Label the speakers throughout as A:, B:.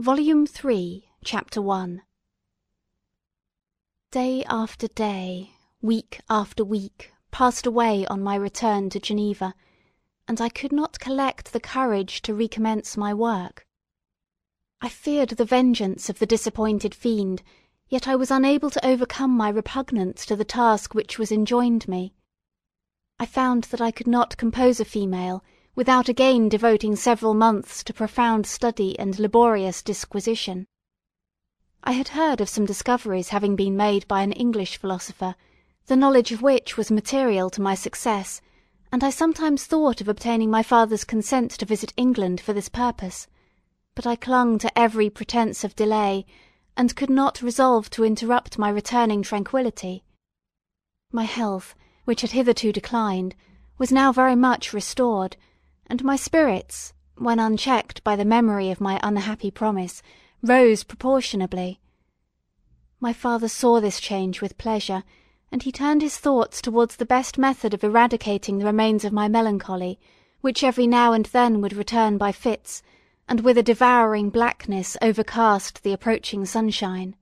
A: Volume Three, Chapter One Day after day, week after week, passed away on my return to Geneva, and I could not collect the courage to recommence my work. I feared the vengeance of the disappointed fiend, yet I was unable to overcome my repugnance to the task which was enjoined me. I found that I could not compose a female without again devoting several months to profound study and laborious disquisition. I had heard of some discoveries having been made by an English philosopher, the knowledge of which was material to my success, and I sometimes thought of obtaining my father's consent to visit England for this purpose; but I clung to every pretence of delay, and could not resolve to interrupt my returning tranquillity. My health, which had hitherto declined, was now very much restored and my spirits, when unchecked by the memory of my unhappy promise, rose proportionably. My father saw this change with pleasure, and he turned his thoughts towards the best method of eradicating the remains of my melancholy, which every now and then would return by fits, and with a devouring blackness overcast the approaching sunshine.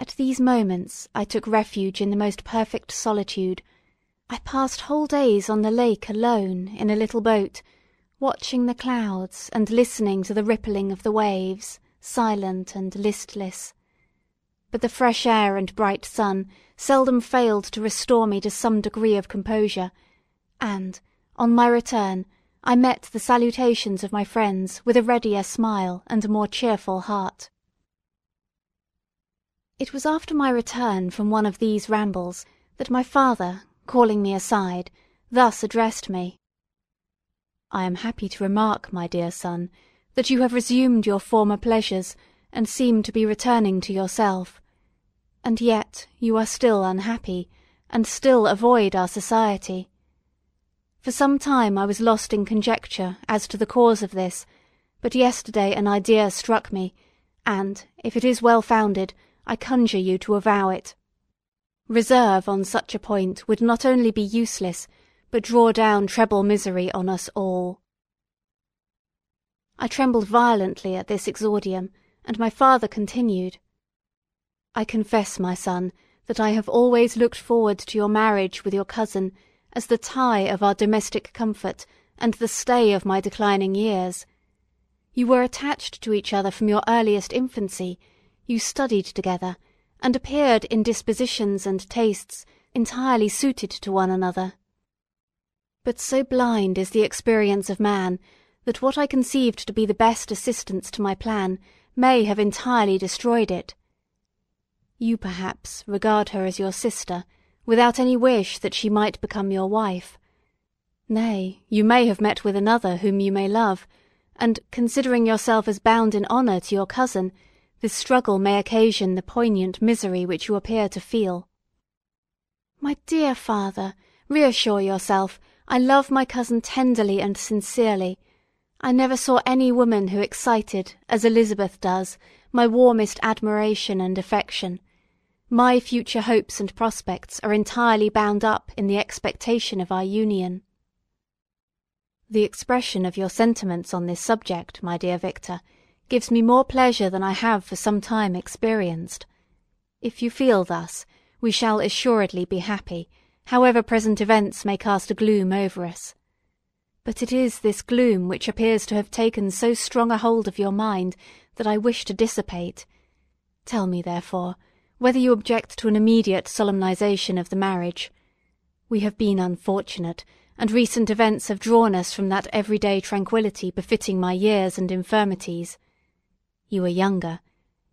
A: At these moments I took refuge in the most perfect solitude, I passed whole days on the lake alone in a little boat, watching the clouds and listening to the rippling of the waves, silent and listless. But the fresh air and bright sun seldom failed to restore me to some degree of composure, and, on my return, I met the salutations of my friends with a readier smile and a more cheerful heart. It was after my return from one of these rambles that my father, calling me aside, thus addressed me: "I am happy to remark, my dear son, that you have resumed your former pleasures, and seem to be returning to yourself. And yet you are still unhappy, and still avoid our society. For some time I was lost in conjecture as to the cause of this, but yesterday an idea struck me, and, if it is well founded, I conjure you to avow it. Reserve on such a point would not only be useless, but draw down treble misery on us all." I trembled violently at this exordium, and my father continued: "I confess, my son, that I have always looked forward to your marriage with your cousin as the tie of our domestic comfort and the stay of my declining years. You were attached to each other from your earliest infancy, you studied together and appeared in dispositions and tastes entirely suited to one another. But so blind is the experience of man, that what I conceived to be the best assistance to my plan may have entirely destroyed it. You, perhaps, regard her as your sister, without any wish that she might become your wife. Nay, you may have met with another whom you may love, and, considering yourself as bound in honour to your cousin, this struggle may occasion the poignant misery which you appear to feel. My dear father, reassure yourself, I love my cousin tenderly and sincerely. I never saw any woman who excited, as Elizabeth does, my warmest admiration and affection. My future hopes and prospects are entirely bound up in the expectation of our union. The expression of your sentiments on this subject, my dear Victor, gives me more pleasure than I have for some time experienced. If you feel thus, we shall assuredly be happy, however present events may cast a gloom over us. But it is this gloom which appears to have taken so strong a hold of your mind that I wish to dissipate. Tell me, therefore, whether you object to an immediate solemnization of the marriage. We have been unfortunate, and recent events have drawn us from that everyday tranquillity befitting my years and infirmities. You are younger;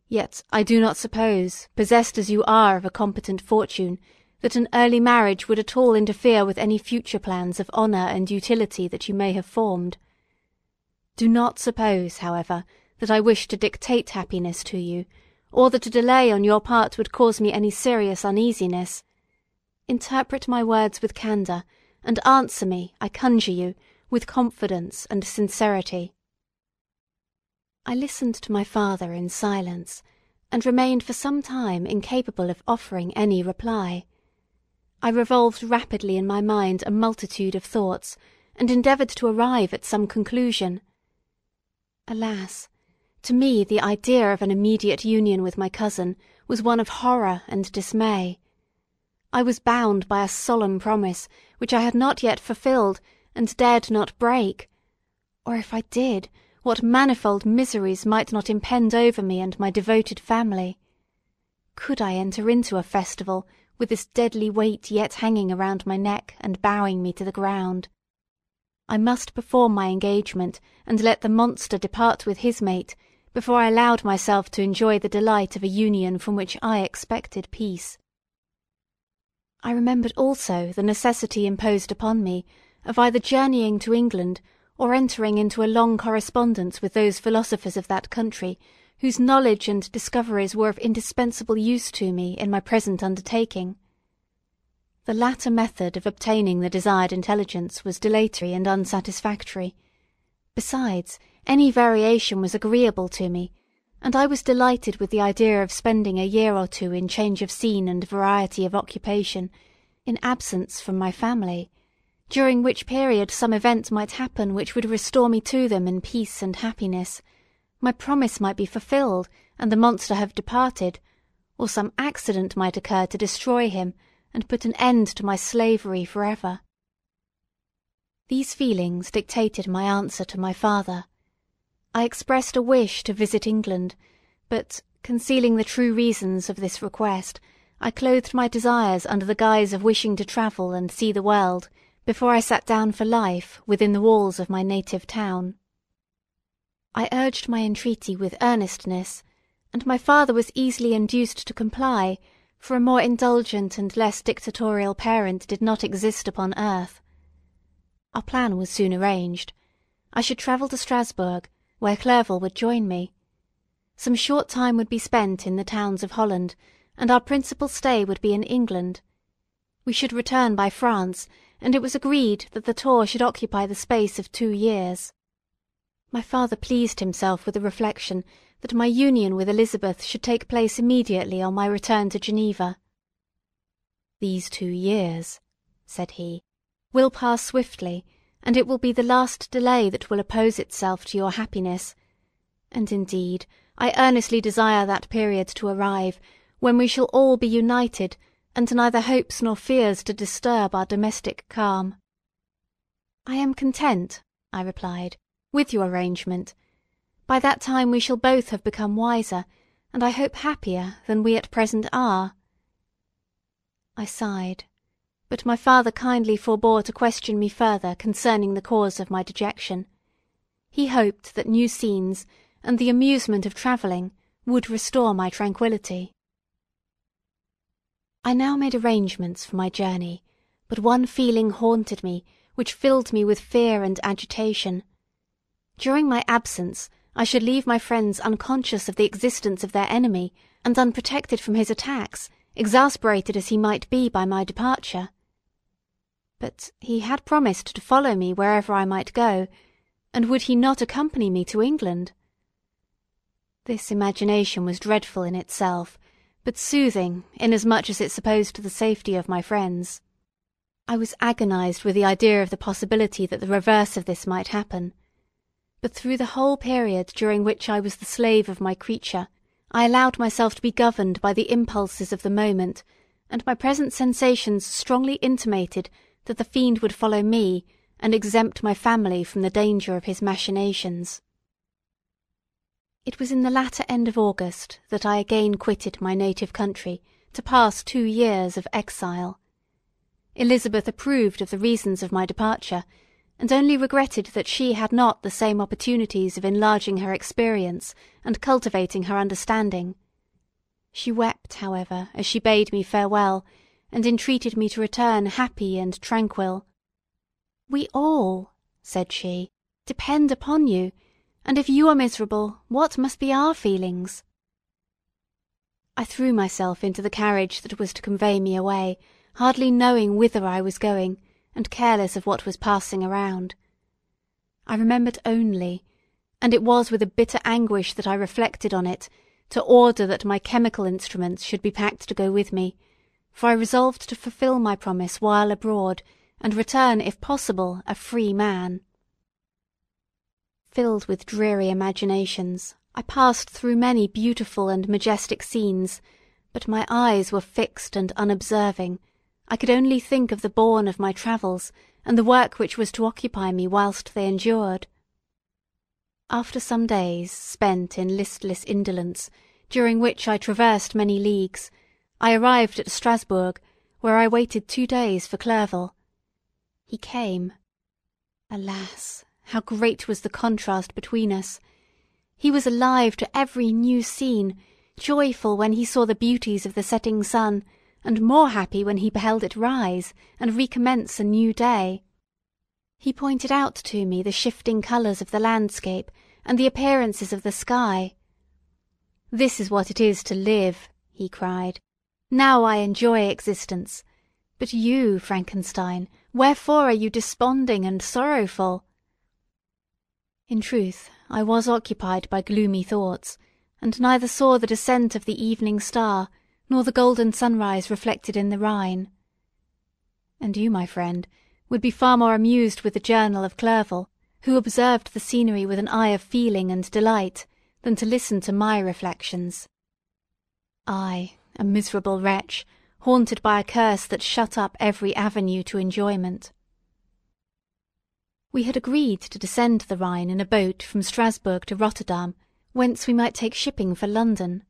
A: yet I do not suppose, possessed as you are of a competent fortune, that an early marriage would at all interfere with any future plans of honour and utility that you may have formed. Do not suppose, however, that I wish to dictate happiness to you, or that a delay on your part would cause me any serious uneasiness. Interpret my words with candour, and answer me, I conjure you, with confidence and sincerity. I listened to my father in silence, and remained for some time incapable of offering any reply. I revolved rapidly in my mind a multitude of thoughts, and endeavoured to arrive at some conclusion. Alas! To me the idea of an immediate union with my cousin was one of horror and dismay. I was bound by a solemn promise which I had not yet fulfilled and dared not break; or if I did, what manifold miseries might not impend over me and my devoted family! Could I enter into a festival with this deadly weight yet hanging around my neck and bowing me to the ground? I must perform my engagement, and let the monster depart with his mate before I allowed myself to enjoy the delight of a union from which I expected peace. I remembered also the necessity imposed upon me of either journeying to England or entering into a long correspondence with those philosophers of that country whose knowledge and discoveries were of indispensable use to me in my present undertaking. The latter method of obtaining the desired intelligence was dilatory and unsatisfactory. Besides, any variation was agreeable to me, and I was delighted with the idea of spending a year or two in change of scene and variety of occupation, in absence from my family, during which period some event might happen which would restore me to them in peace and happiness, my promise might be fulfilled, and the monster have departed, or some accident might occur to destroy him, and put an end to my slavery for ever. These feelings dictated my answer to my father. I expressed a wish to visit England, but, concealing the true reasons of this request, I clothed my desires under the guise of wishing to travel and see the world before I sat down for life within the walls of my native town. I urged my entreaty with earnestness, and my father was easily induced to comply, for a more indulgent and less dictatorial parent did not exist upon earth. Our plan was soon arranged. I should travel to Strasbourg, where Clerval would join me. Some short time would be spent in the towns of Holland, and our principal stay would be in England. We should return by France, and it was agreed that the tour should occupy the space of two years. My father pleased himself with the reflection that my union with Elizabeth should take place immediately on my return to Geneva. "These two years," said he, "will pass swiftly, and it will be the last delay that will oppose itself to your happiness; and, indeed, I earnestly desire that period to arrive when we shall all be united, and neither hopes nor fears to disturb our domestic calm." "I am content," I replied, "with your arrangement. By that time we shall both have become wiser, and I hope happier, than we at present are." I sighed but my father kindly forbore to question me further concerning the cause of my dejection. He hoped that new scenes, and the amusement of travelling, would restore my tranquillity. I now made arrangements for my journey, but one feeling haunted me, which filled me with fear and agitation. During my absence, I should leave my friends unconscious of the existence of their enemy, and unprotected from his attacks, exasperated as he might be by my departure. But he had promised to follow me wherever I might go, and would he not accompany me to England? This imagination was dreadful in itself, but soothing inasmuch as it supposed to the safety of my friends. I was agonized with the idea of the possibility that the reverse of this might happen. But through the whole period during which I was the slave of my creature, I allowed myself to be governed by the impulses of the moment, and my present sensations strongly intimated that the fiend would follow me, and exempt my family from the danger of his machinations. It was in the latter end of August that I again quitted my native country to pass two years of exile. Elizabeth approved of the reasons of my departure, and only regretted that she had not the same opportunities of enlarging her experience and cultivating her understanding. She wept, however, as she bade me farewell, and entreated me to return happy and tranquil. "We all," said she, "depend upon you, and if you are miserable, what must be our feelings?" I threw myself into the carriage that was to convey me away, hardly knowing whither I was going, and careless of what was passing around. I remembered only, and it was with a bitter anguish that I reflected on it, to order that my chemical instruments should be packed to go with me for I resolved to fulfil my promise while abroad, and return, if possible, a free man. Filled with dreary imaginations, I passed through many beautiful and majestic scenes, but my eyes were fixed and unobserving. I could only think of the bourne of my travels, and the work which was to occupy me whilst they endured. After some days spent in listless indolence, during which I traversed many leagues, I arrived at Strasbourg, where I waited two days for Clerval. He came. Alas, how great was the contrast between us! He was alive to every new scene, joyful when he saw the beauties of the setting sun, and more happy when he beheld it rise and recommence a new day. He pointed out to me the shifting colours of the landscape and the appearances of the sky. This is what it is to live, he cried. Now I enjoy existence. But you, Frankenstein, wherefore are you desponding and sorrowful? In truth, I was occupied by gloomy thoughts, and neither saw the descent of the evening star, nor the golden sunrise reflected in the Rhine. And you, my friend, would be far more amused with the journal of Clerval, who observed the scenery with an eye of feeling and delight, than to listen to my reflections. I, a miserable wretch, haunted by a curse that shut up every avenue to enjoyment. We had agreed to descend the Rhine in a boat from Strasbourg to Rotterdam, whence we might take shipping for London.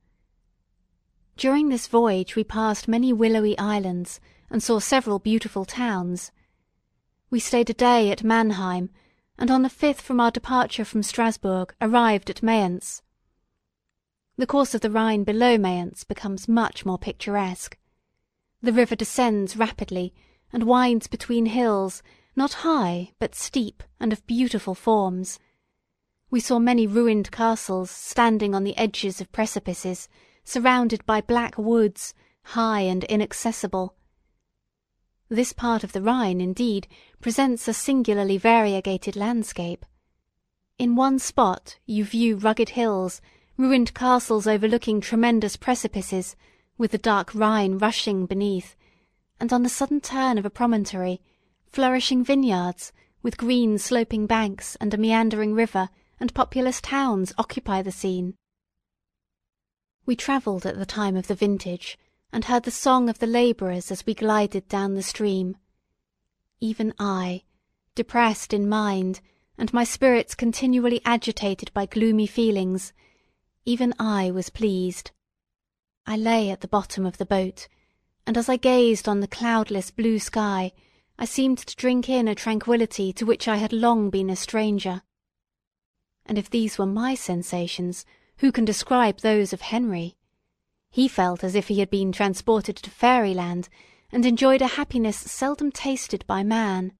A: During this voyage we passed many willowy islands and saw several beautiful towns. We stayed a day at Mannheim, and on the fifth from our departure from Strasbourg arrived at Mayence. The course of the Rhine below Mayence becomes much more picturesque. The river descends rapidly and winds between hills, not high, but steep and of beautiful forms. We saw many ruined castles standing on the edges of precipices, surrounded by black woods, high and inaccessible. This part of the Rhine, indeed, presents a singularly variegated landscape. In one spot you view rugged hills ruined castles overlooking tremendous precipices, with the dark Rhine rushing beneath, and on the sudden turn of a promontory, flourishing vineyards, with green sloping banks and a meandering river and populous towns occupy the scene. We travelled at the time of the vintage, and heard the song of the labourers as we glided down the stream. Even I, depressed in mind, and my spirits continually agitated by gloomy feelings, even I was pleased. I lay at the bottom of the boat, and as I gazed on the cloudless blue sky, I seemed to drink in a tranquillity to which I had long been a stranger. And if these were my sensations, who can describe those of Henry? He felt as if he had been transported to fairyland, and enjoyed a happiness seldom tasted by man.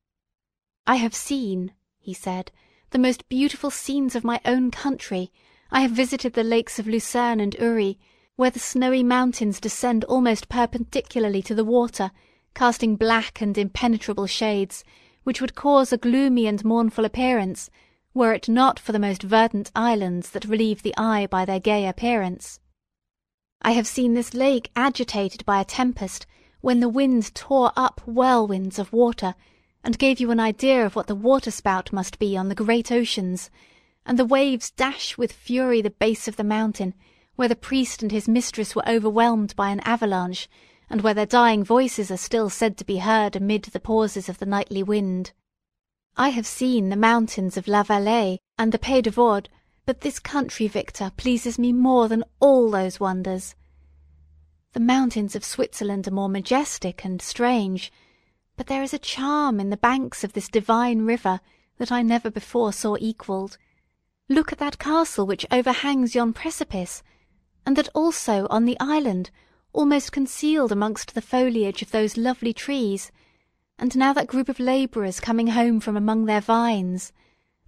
A: I have seen, he said, the most beautiful scenes of my own country, I have visited the lakes of Lucerne and Uri, where the snowy mountains descend almost perpendicularly to the water, casting black and impenetrable shades, which would cause a gloomy and mournful appearance, were it not for the most verdant islands that relieve the eye by their gay appearance. I have seen this lake agitated by a tempest, when the wind tore up whirlwinds of water, and gave you an idea of what the waterspout must be on the great oceans, and the waves dash with fury the base of the mountain, where the priest and his mistress were overwhelmed by an avalanche, and where their dying voices are still said to be heard amid the pauses of the nightly wind. I have seen the mountains of La Valais and the Pays de Vaud, but this country, Victor, pleases me more than all those wonders. The mountains of Switzerland are more majestic and strange, but there is a charm in the banks of this divine river that I never before saw equalled. Look at that castle which overhangs yon precipice, and that also on the island, almost concealed amongst the foliage of those lovely trees, and now that group of labourers coming home from among their vines,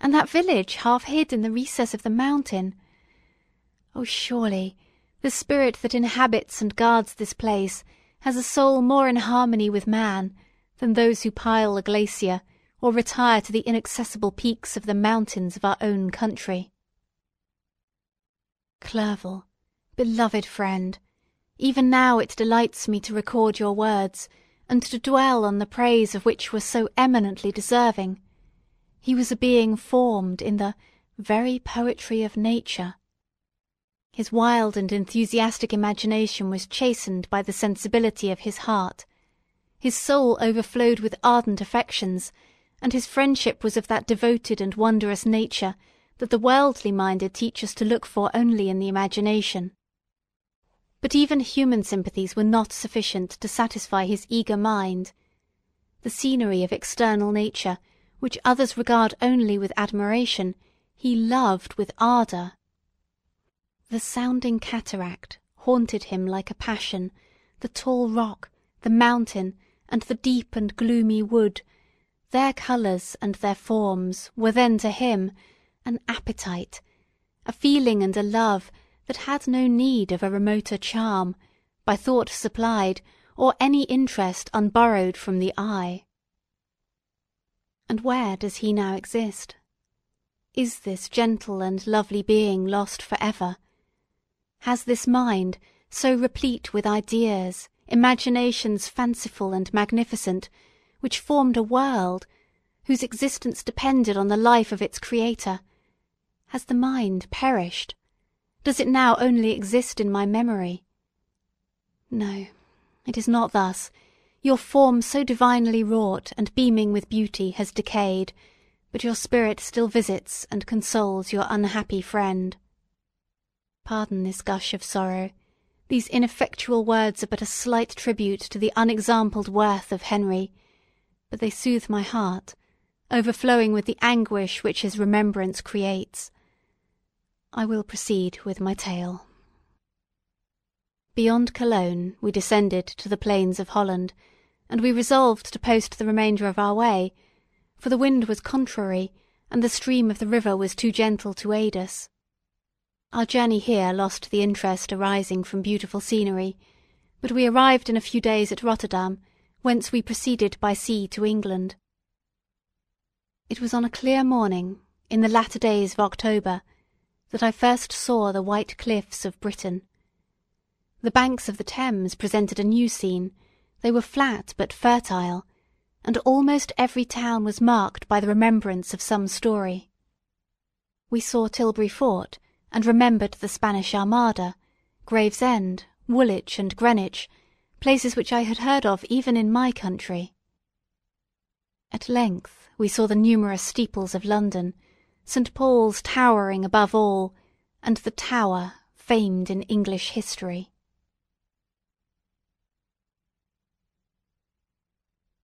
A: and that village half hid in the recess of the mountain. Oh, surely, the spirit that inhabits and guards this place has a soul more in harmony with man than those who pile a glacier or retire to the inaccessible peaks of the mountains of our own country. Clerval, beloved friend, even now it delights me to record your words, and to dwell on the praise of which were so eminently deserving. He was a being formed in the very poetry of nature. His wild and enthusiastic imagination was chastened by the sensibility of his heart. His soul overflowed with ardent affections, and his friendship was of that devoted and wondrous nature that the worldly minded teach us to look for only in the imagination. But even human sympathies were not sufficient to satisfy his eager mind. The scenery of external nature, which others regard only with admiration, he loved with ardour. The sounding cataract haunted him like a passion, the tall rock, the mountain, and the deep and gloomy wood, their colours and their forms were then to him an appetite, a feeling and a love that had no need of a remoter charm, by thought supplied, or any interest unborrowed from the eye. And where does he now exist? Is this gentle and lovely being lost for ever? Has this mind, so replete with ideas, imaginations fanciful and magnificent, which formed a world, whose existence depended on the life of its creator, has the mind perished? Does it now only exist in my memory? No, it is not thus. Your form so divinely wrought and beaming with beauty has decayed, but your spirit still visits and consoles your unhappy friend. Pardon this gush of sorrow. These ineffectual words are but a slight tribute to the unexampled worth of Henry, but they soothe my heart, overflowing with the anguish which his remembrance creates. I will proceed with my tale. Beyond Cologne we descended to the plains of Holland, and we resolved to post the remainder of our way, for the wind was contrary, and the stream of the river was too gentle to aid us. Our journey here lost the interest arising from beautiful scenery, but we arrived in a few days at Rotterdam, whence we proceeded by sea to England. It was on a clear morning, in the latter days of October, that I first saw the white cliffs of Britain. The banks of the Thames presented a new scene, they were flat but fertile, and almost every town was marked by the remembrance of some story. We saw Tilbury Fort, and remembered the Spanish Armada, Gravesend, Woolwich, and Greenwich, places which I had heard of even in my country. At length we saw the numerous steeples of London, St. Paul's towering above all, and the Tower, famed in English history.